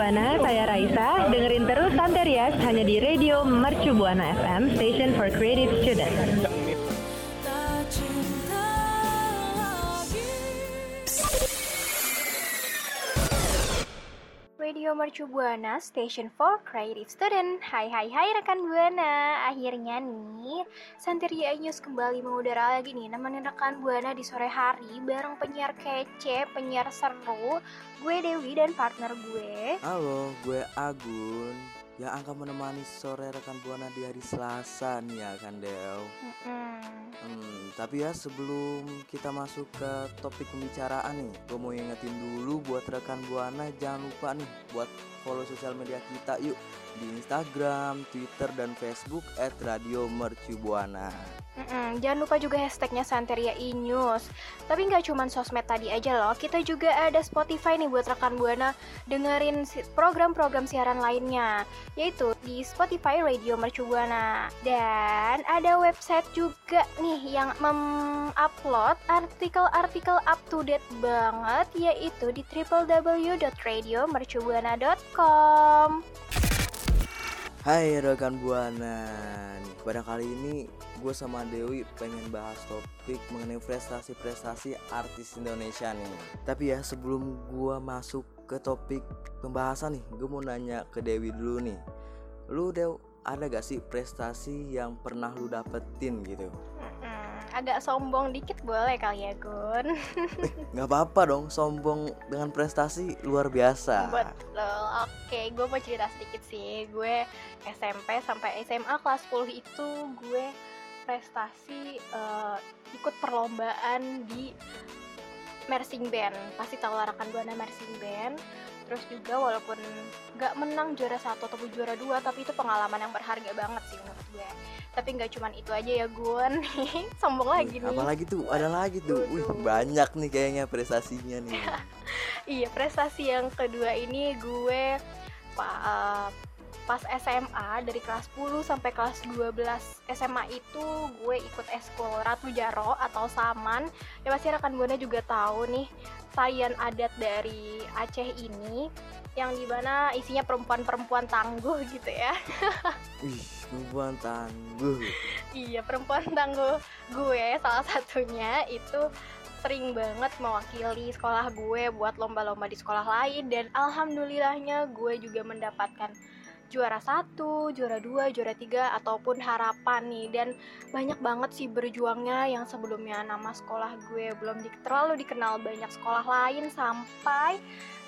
Buana, saya Raisa. Dengerin terus Santerias hanya di Radio Mercu Buana FM, Station for Creative Students. Radio Mercu Buana Station for Creative Student. Hai hai hai rekan Buana. Akhirnya nih Santeria News kembali mengudara lagi nih Nemenin rekan Buana di sore hari Bareng penyiar kece, penyiar seru Gue Dewi dan partner gue. Halo, gue Agun yang akan menemani sore rekan buana di hari Selasa nih ya kan Del. Mm-mm. Hmm, tapi ya sebelum kita masuk ke topik pembicaraan nih, gue mau ingetin dulu buat rekan buana jangan lupa nih buat follow sosial media kita yuk di Instagram, Twitter dan Facebook @radiomercubuana. Mm-mm, Jangan lupa juga hashtagnya Santeria E-News Tapi nggak cuma sosmed tadi aja loh Kita juga ada Spotify nih buat rekan Buana Dengerin program-program siaran lainnya Yaitu di Spotify Radio Mercu Buana Dan ada website juga nih yang mengupload artikel-artikel up to date banget Yaitu di www.radiomercubuana.com Hai rekan buana, pada kali ini gue sama Dewi pengen bahas topik mengenai prestasi-prestasi artis Indonesia nih. Tapi ya sebelum gue masuk ke topik pembahasan nih, gue mau nanya ke Dewi dulu nih. Lu Dew ada gak sih prestasi yang pernah lu dapetin gitu? Agak sombong dikit boleh kali ya Gun Gak apa-apa dong, sombong dengan prestasi luar biasa. Betul, oke gue mau cerita sedikit sih Gue SMP sampai SMA kelas 10 itu gue prestasi eh, ikut perlombaan di marching band. Pasti tahu lah rekan Buana marching band. Terus juga walaupun gak menang juara satu atau juara dua Tapi itu pengalaman yang berharga banget sih menurut gue. Tapi nggak cuman itu aja ya Gun. Sombong lagi Wih, nih. Apalagi tuh, ada lagi tuh. Wih, banyak nih kayaknya prestasinya nih. Iya, prestasi yang kedua ini gue eh, pas SMA dari kelas 10 sampai kelas 12 SMA itu gue ikut eskul Ratu Jaro atau Saman. Ya pasti rekan Buana juga tahu nih tarian adat dari Aceh ini yang di mana isinya perempuan-perempuan tangguh gitu ya. Wih, perempuan tangguh. Iya, perempuan tangguh gue salah satunya itu sering banget mewakili sekolah gue buat lomba-lomba di sekolah lain dan alhamdulillahnya gue juga mendapatkan juara satu, juara dua, juara tiga ataupun harapan nih. Dan banyak banget sih berjuangnya yang sebelumnya nama sekolah gue belum di- terlalu dikenal banyak sekolah lain sampai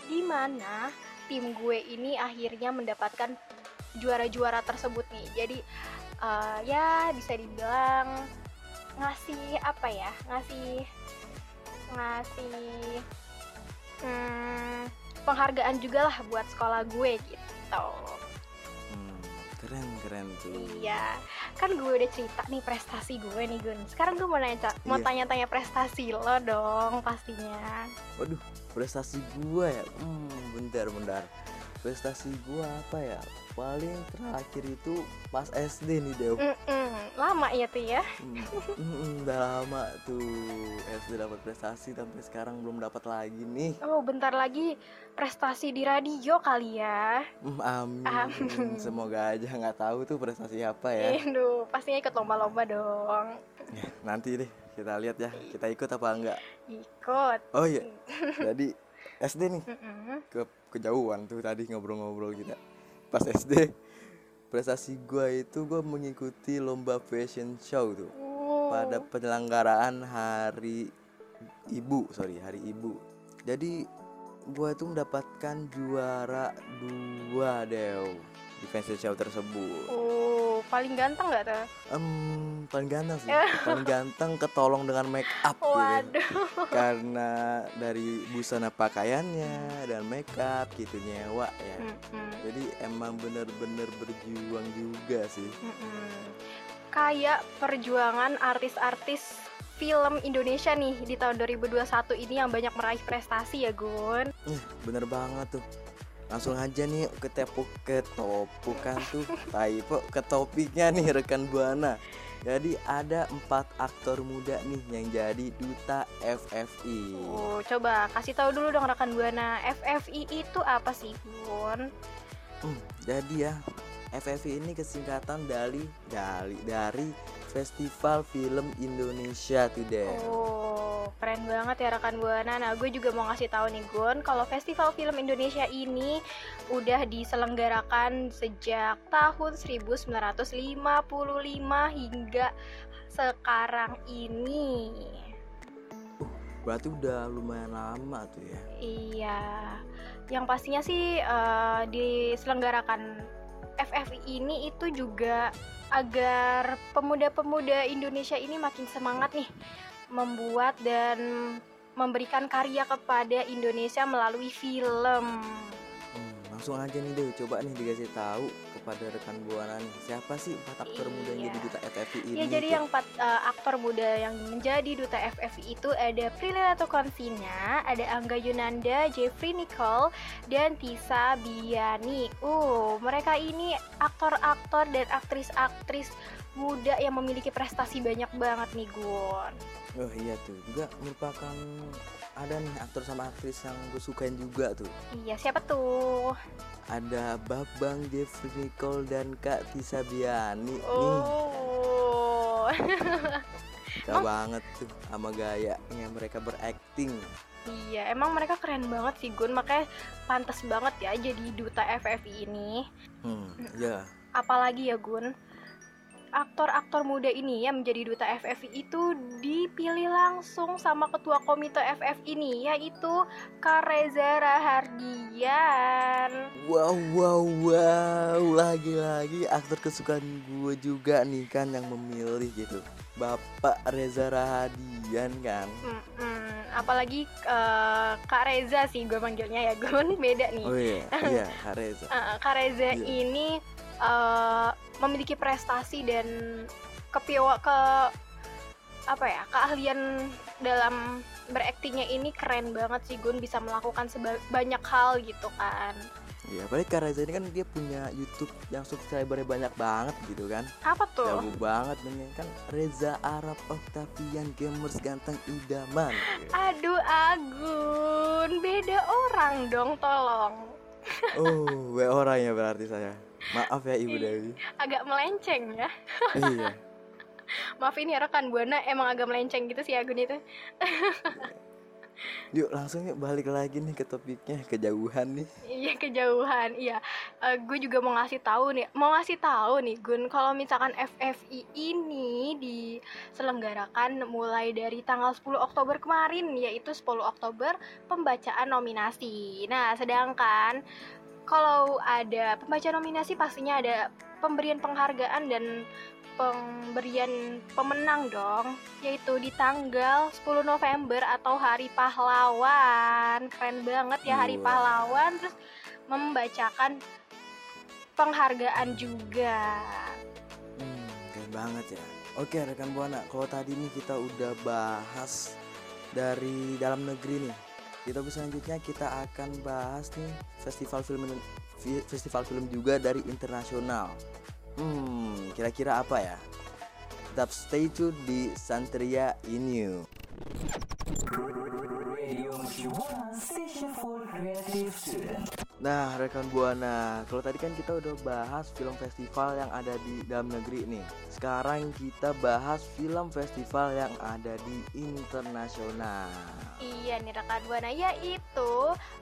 di mana tim gue ini akhirnya mendapatkan juara-juara tersebut nih. Jadi eh, ya bisa dibilang ngasih apa ya? Ngasih ngasih hmm, penghargaan juga lah buat sekolah gue gitu keren keren tuh. iya kan gue udah cerita nih prestasi gue nih Gun sekarang gue mau nanya mau Iya. tanya-tanya prestasi lo dong pastinya Waduh, prestasi gua ya. Hmm, bentar bentar. Prestasi gua apa ya? Paling terakhir itu pas SD nih Dew. Mm-mm, lama ya tuh ya hmm, udah lama tuh SD dapat prestasi sampai sekarang belum dapat lagi nih. oh bentar lagi prestasi di radio kali ya Hmm, amin. Amin. Semoga aja nggak tahu tuh prestasi apa ya. Aduh, pastinya ikut lomba-lomba dong Ya, Nanti deh kita lihat ya. Kita ikut apa enggak? ikut Oh iya. Jadi SD nih ke kejauhan tuh tadi ngobrol-ngobrol kita. Pas SD prestasi gua itu gua mengikuti lomba fashion show tuh. Oh. pada penyelenggaraan hari ibu sorry hari ibu. Jadi gua tuh mendapatkan juara dua dew fancy show tersebut. Oh, paling ganteng nggak tuh? Em, paling ganteng sih, paling ganteng ketolong dengan make up gitu. Waduh. Karena dari busana pakaiannya dan make up gitu nyewa ya. Mm-mm, Jadi emang bener-bener berjuang juga sih. mm-mm. Kayak perjuangan artis-artis film Indonesia nih di tahun 2021 ini yang banyak meraih prestasi ya Gun. Eh, bener banget tuh. Langsung aja nih ke tepuk ke topuk kan tuh. Typo ke topiknya nih rekan buana. Jadi ada empat aktor muda nih yang jadi duta FFI. Oh, coba kasih tahu dulu dong rekan buana FFI itu apa sih Gun? Hmm, jadi ya FFI ini kesingkatan dari dari dari Festival Film Indonesia tuh deh. Oh, keren banget ya rekan buana. Nah, gue juga mau ngasih tahu nih Gun, kalau Festival Film Indonesia ini udah diselenggarakan sejak tahun 1955 hingga sekarang ini. Berarti udah lumayan lama tuh ya. Iya, yang pastinya sih eh, diselenggarakan FFI ini itu juga agar pemuda-pemuda Indonesia ini makin semangat nih membuat dan memberikan karya kepada Indonesia melalui film. Hmm, langsung aja nih deh, coba nih dikasih tahu kepada rekan buana nih siapa sih empat aktor muda yang Iya. jadi duta FFI ini? Ya jadi tuh? yang empat eh, aktor muda yang menjadi duta FFI itu ada Prilly Latuconsina, ada Angga Yunanda, Jeffrey Nicole, dan Tisa Biani. Uh, mereka ini aktor-aktor dan aktris-aktris muda yang memiliki prestasi banyak banget nih Gun. Oh iya tuh, juga merupakan ada nih aktor sama aktris yang gue sukain juga tuh. Iya siapa tuh? Ada Babang Jeffrey Nicole dan Kak Tisa Biani nih. Oh. Suka banget tuh sama gayanya mereka berakting. Iya, emang mereka keren banget sih Gun, makanya pantas banget ya jadi duta FFI ini. Hmm, ya. apalagi ya Gun aktor-aktor muda ini yang menjadi duta FFI itu dipilih langsung sama ketua komite FF ini yaitu Kak Reza Rahardian Wow, wow, wow, lagi-lagi aktor kesukaan gue juga nih kan yang memilih gitu. Bapak Reza Rahadian kan. Mm-mm, apalagi eh, Kak Reza sih gue manggilnya ya Gun beda nih Oh iya, iya, Kak Reza. Eh, Kak Reza Iya. ini eh, memiliki prestasi dan kepiawa ke apa ya keahlian dalam beraktingnya ini keren banget sih Gun bisa melakukan banyak hal gitu kan Iya, apalagi Kak Reza ini kan dia punya YouTube yang subscribernya banyak banget gitu kan. apa tuh Jago banget ini kan Reza Arab Octavian Gamers ganteng idaman. aduh Agun beda orang dong tolong Oh, we orang ya berarti saya. Maaf ya Ibu Dewi. agak melenceng ya iya. maaf ini ya rekan buana emang agak melenceng gitu sih Agun itu Yuk langsung yuk balik lagi nih ke topiknya kejauhan nih. Iya kejauhan, iya. gue juga mau ngasih tahu nih, mau ngasih tahu nih Gun, kalau misalkan FFI ini diselenggarakan mulai dari tanggal 10 Oktober kemarin, yaitu 10 Oktober pembacaan nominasi. Nah, sedangkan kalau ada pembacaan nominasi pastinya ada pemberian penghargaan dan pemberian pemenang dong yaitu di tanggal 10 November atau Hari Pahlawan keren banget ya Hari Wow. Pahlawan terus membacakan penghargaan juga Hmm, keren banget ya. Oke rekan buana, kalau tadi nih kita udah bahas dari dalam negeri nih. Di topik selanjutnya kita akan bahas nih festival film fi- festival film juga dari internasional. Hmm, kira-kira apa ya? Tetap stay tune di Santria Inu. Nah, rekan Buana, kalau tadi kan kita udah bahas film festival yang ada di dalam negeri nih. Sekarang kita bahas film festival yang ada di internasional. iya nih rekan buana yaitu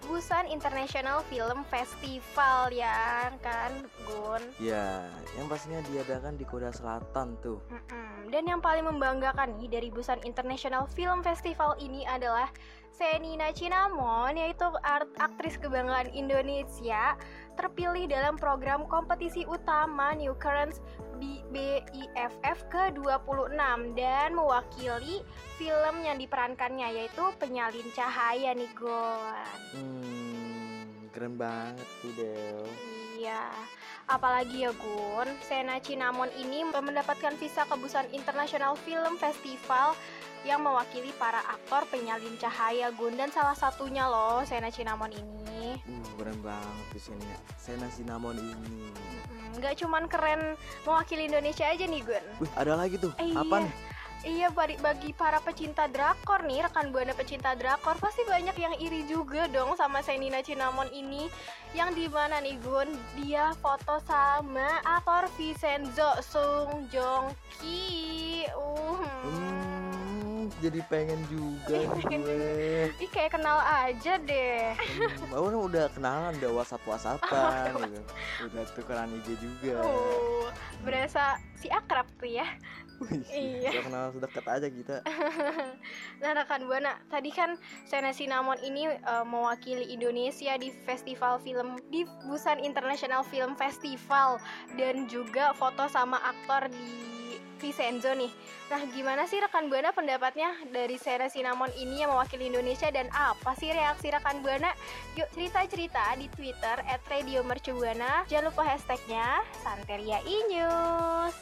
Busan International Film Festival ya kan Gun Ya, yang pastinya diadakan di Korea Selatan tuh. Mm-mm. Dan yang paling membanggakan nih dari Busan International Film Festival ini adalah Senina Cinamon yaitu art aktris kebanggaan Indonesia terpilih dalam program kompetisi utama New Currents BIFF ke-26 dan mewakili film yang diperankannya yaitu Penyalin Cahaya nih Gon. Hmm, keren banget tuh Del. Iya. Apalagi ya Gun, Sena Cinamon ini mendapatkan visa ke Busan International Film Festival yang mewakili para aktor penyalin cahaya Gun dan salah satunya loh Sena Cinamon ini. Uh, keren banget tuh Sena, Sena Cinnamon ini. Hmm, Nggak cuman keren mewakili Indonesia aja nih Gun. Wih, ada lagi tuh. Eh, Apa iya. nih? Iya bagi, bagi para pecinta drakor nih rekan buana pecinta drakor pasti banyak yang iri juga dong sama Senina Cinamon ini. Yang di mana nih Gun dia foto sama aktor Vincenzo Sung Jong Ki. uh, jadi pengen juga Ih, pengen gue. Ih kayak kenal aja deh Hmm, kan udah kenalan, udah WhatsApp WhatsAppan gitu. Udah tukeran IG juga. uh, berasa si akrab tuh ya Wih, Iya. udah kenal sedekat aja kita. Nah rekan buana, tadi kan Sena Cinnamon ini eh, mewakili Indonesia di festival film di Busan International Film Festival dan juga foto sama aktor di Vincenzo nih. Nah gimana sih rekan buana pendapatnya dari Sena Cinnamon ini yang mewakili Indonesia dan apa sih reaksi rekan buana? Yuk cerita-cerita di Twitter @radiomercubuana. Jangan lupa hashtagnya Santeria Inews.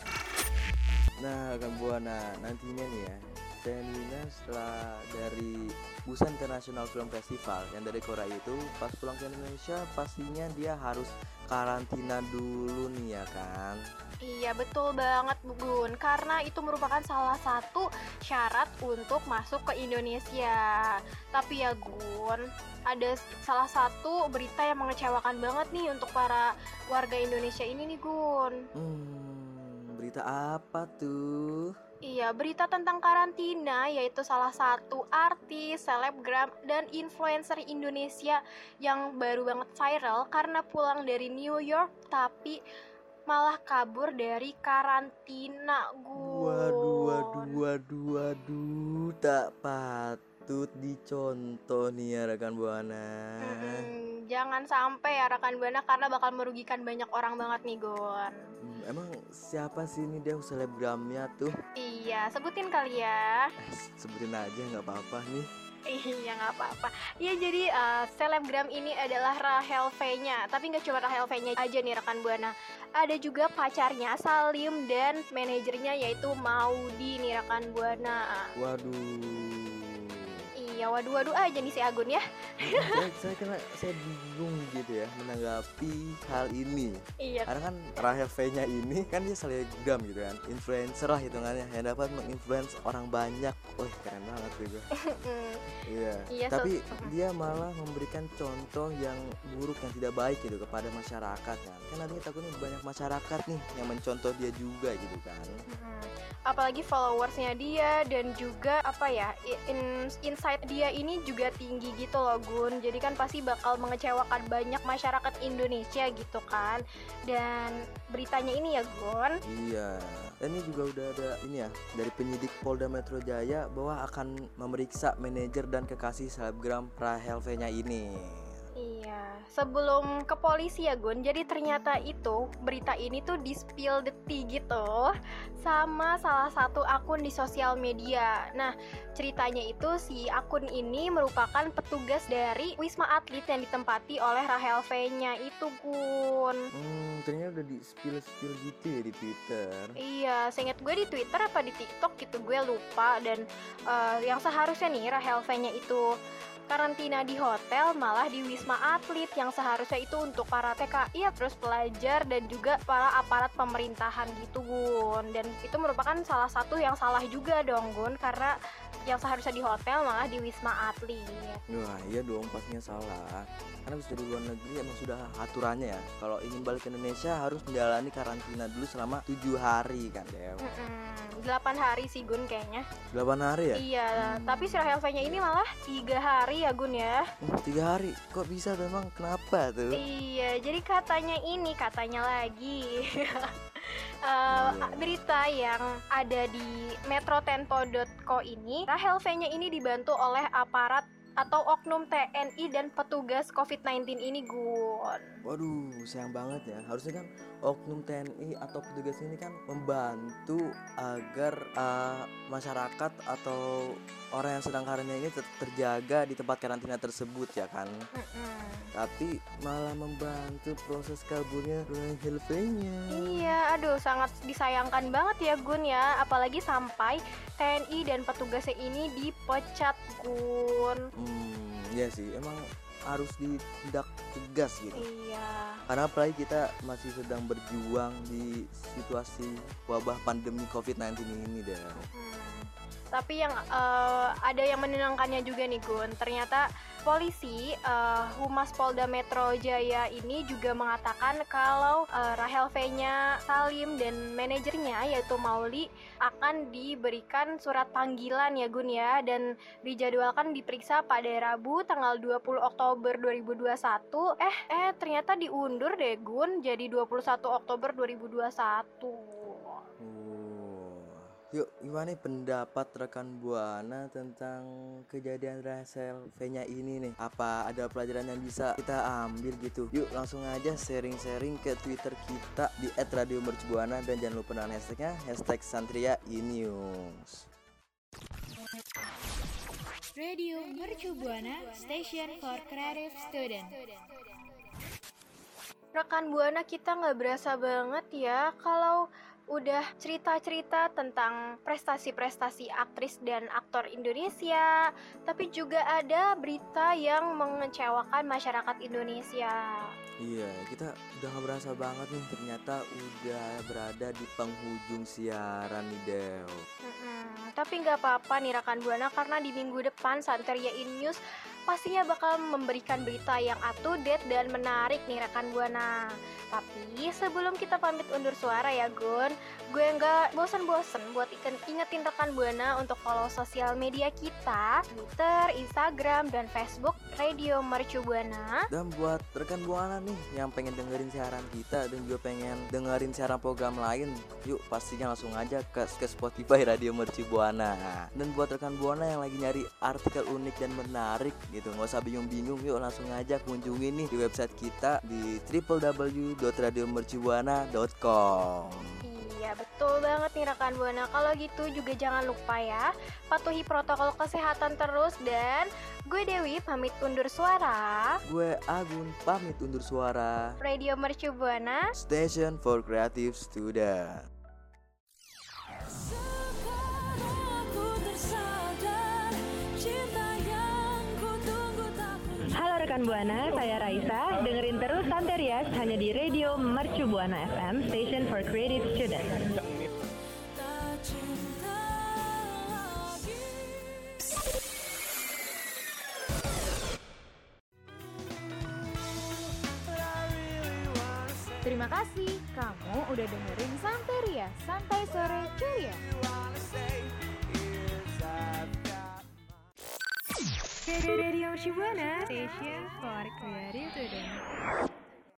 Nah, kan Buana nantinya nih ya, Senina setelah dari Busan International Film Festival yang dari Korea itu pas pulang ke Indonesia pastinya dia harus karantina dulu nih ya kan. Iya betul banget Bu Gun. Karena itu merupakan salah satu syarat untuk masuk ke Indonesia. Tapi ya Gun Ada salah satu berita yang mengecewakan banget nih untuk para warga Indonesia ini nih Gun. Hmm, berita apa tuh? Iya berita tentang karantina yaitu salah satu artis, selebgram, dan influencer Indonesia yang baru banget viral karena pulang dari New York tapi malah kabur dari karantina Gun Waduh, waduh, waduh, waduh, tak patut dicontoh nih ya rekan Buana. Mm-mm, jangan sampai ya rekan buana karena bakal merugikan banyak orang banget nih Gon. Hmm, emang siapa sih ini dia selebgramnya tuh? Iya, sebutin kali ya. Eh, sebutin aja nggak apa-apa nih. Iya nggak apa-apa. Iya jadi eh, selebgram ini adalah Rahel V-nya. Tapi nggak cuma Rahel V-nya aja nih rekan buana. Ada juga pacarnya Salim dan manajernya yaitu Maudi nih rekan buana. Waduh. Waduh-waduh aja nih si Agun ya. saya, saya kena saya bingung gitu ya menanggapi hal ini. Iya. Karena kan Rahel V-nya ini kan dia selebgram gitu kan, influencer lah hitungannya yang dapat menginfluence orang banyak. Wih keren banget. Mm, Iya. Iya, so- Tapi Mm. dia malah memberikan contoh yang buruk yang tidak baik gitu kepada masyarakat kan. Kan nantinya takutnya banyak masyarakat nih yang mencontoh dia juga gitu kan. Apalagi followersnya dia dan juga apa ya in, insight dia ini juga tinggi gitu loh Gun jadi kan pasti bakal mengecewakan banyak masyarakat Indonesia gitu kan dan beritanya ini ya Gun Iya. Dan ini juga udah ada ini ya dari penyidik Polda Metro Jaya bahwa akan memeriksa manajer dan kekasih selebgram Rahel V-nya ini. Iya, sebelum ke polisi ya Gun. Jadi ternyata itu berita ini tuh di spill the tea gitu sama salah satu akun di sosial media. Nah, ceritanya itu si akun ini merupakan petugas dari Wisma Atlet yang ditempati oleh Rahel V-nya itu Gun. Hmm, ternyata udah di spill spill gitu ya di Twitter. Iya, seingat gue di Twitter apa di TikTok gitu gue lupa dan eh, yang seharusnya nih Rahel V-nya itu karantina di hotel malah di Wisma Atlet yang seharusnya itu untuk para TKI ya terus pelajar dan juga para aparat pemerintahan gitu Gun. Dan itu merupakan salah satu yang salah juga dong Gun karena yang seharusnya di hotel malah di Wisma Atlet. Wah iya dong pastinya salah. Karena bisa di luar negeri emang sudah aturannya ya. Kalau ingin balik ke Indonesia harus menjalani karantina dulu selama tujuh hari kan Dew Mm-mm, 8 hari sih Gun kayaknya. 8 hari ya? Iya, tapi si Rahel V-nya ini malah tiga hari ya Gun ya. Hmm, tiga hari? Kok bisa tuh emang kenapa tuh? Iya, jadi katanya ini, katanya lagi Iya. berita yang ada di metrotempo.co ini, Rahel V-nya ini dibantu oleh aparat atau oknum TNI dan petugas COVID-19 ini Gun Waduh, sayang banget ya. Harusnya kan oknum TNI atau petugas ini kan membantu agar uh, masyarakat atau orang yang sedang karantina ini tetap terjaga di tempat karantina tersebut ya kan. Mm-mm. Tapi malah membantu proses kaburnya Rahel V-nya. Iya, aduh sangat disayangkan banget ya Gun ya Apalagi sampai TNI dan petugasnya ini dipecat Gun Hmm, ya sih, emang harus ditindak tegas gitu. Iya Karena apalagi kita masih sedang berjuang di situasi wabah pandemi COVID-19 ini deh. Hmm. Tapi yang eh, ada yang menenangkannya juga nih Gun. Ternyata polisi eh, Humas Polda Metro Jaya ini juga mengatakan kalau eh, Rahel V-nya Salim dan manajernya yaitu Mauli akan diberikan surat panggilan ya Gun ya dan dijadwalkan diperiksa pada Rabu tanggal 20 Oktober 2021. Eh eh ternyata diundur deh Gun jadi 21 Oktober 2021. Yuk, gimana nih pendapat rekan Buana tentang kejadian Rahel V-nya ini nih? Apa ada pelajaran yang bisa kita ambil gitu? Yuk, langsung aja sharing-sharing ke Twitter kita di @radiomercubuana dan jangan lupa dengan hashtagnya hashtag Santria News. Radio Mercu Buana Station for Creative Student. Rekan Buana kita nggak berasa banget ya kalau udah cerita-cerita tentang prestasi-prestasi aktris dan aktor Indonesia, tapi juga ada berita yang mengecewakan masyarakat Indonesia. Iya, kita udah gak berasa banget nih ternyata udah berada di penghujung siaran nih Del. Mm-mm, tapi nggak apa-apa nih rekan Buana karena di minggu depan Santeria In News pastinya bakal memberikan berita yang up to date dan menarik nih rekan Buana. Tapi sebelum kita pamit undur suara ya Gun, gue nggak bosan-bosan buat ingetin rekan Buana untuk follow sosial media kita, Twitter, Instagram, dan Facebook Radio Mercu Buana. Dan buat rekan Buana nih yang pengen dengerin siaran kita dan juga pengen dengerin siaran program lain, yuk pastinya langsung aja ke, ke Spotify Radio Merci Buana. Dan buat rekan Buana yang lagi nyari artikel unik dan menarik gitu, nggak usah bingung-bingung, yuk langsung aja kunjungi nih di website kita di www.radiomercubuana.com. Iya betul banget nih rekan Buana Kalau gitu juga jangan lupa ya Patuhi protokol kesehatan terus Dan gue Dewi pamit undur suara Gue Agun pamit undur suara. Radio Mercu Buana Station for Creative Student. Rekan Buana, saya Raisa. Dengerin terus Santerias hanya di Radio Mercu Buana FM, Station for Creative Student. Shibuana, Station for Creative Student.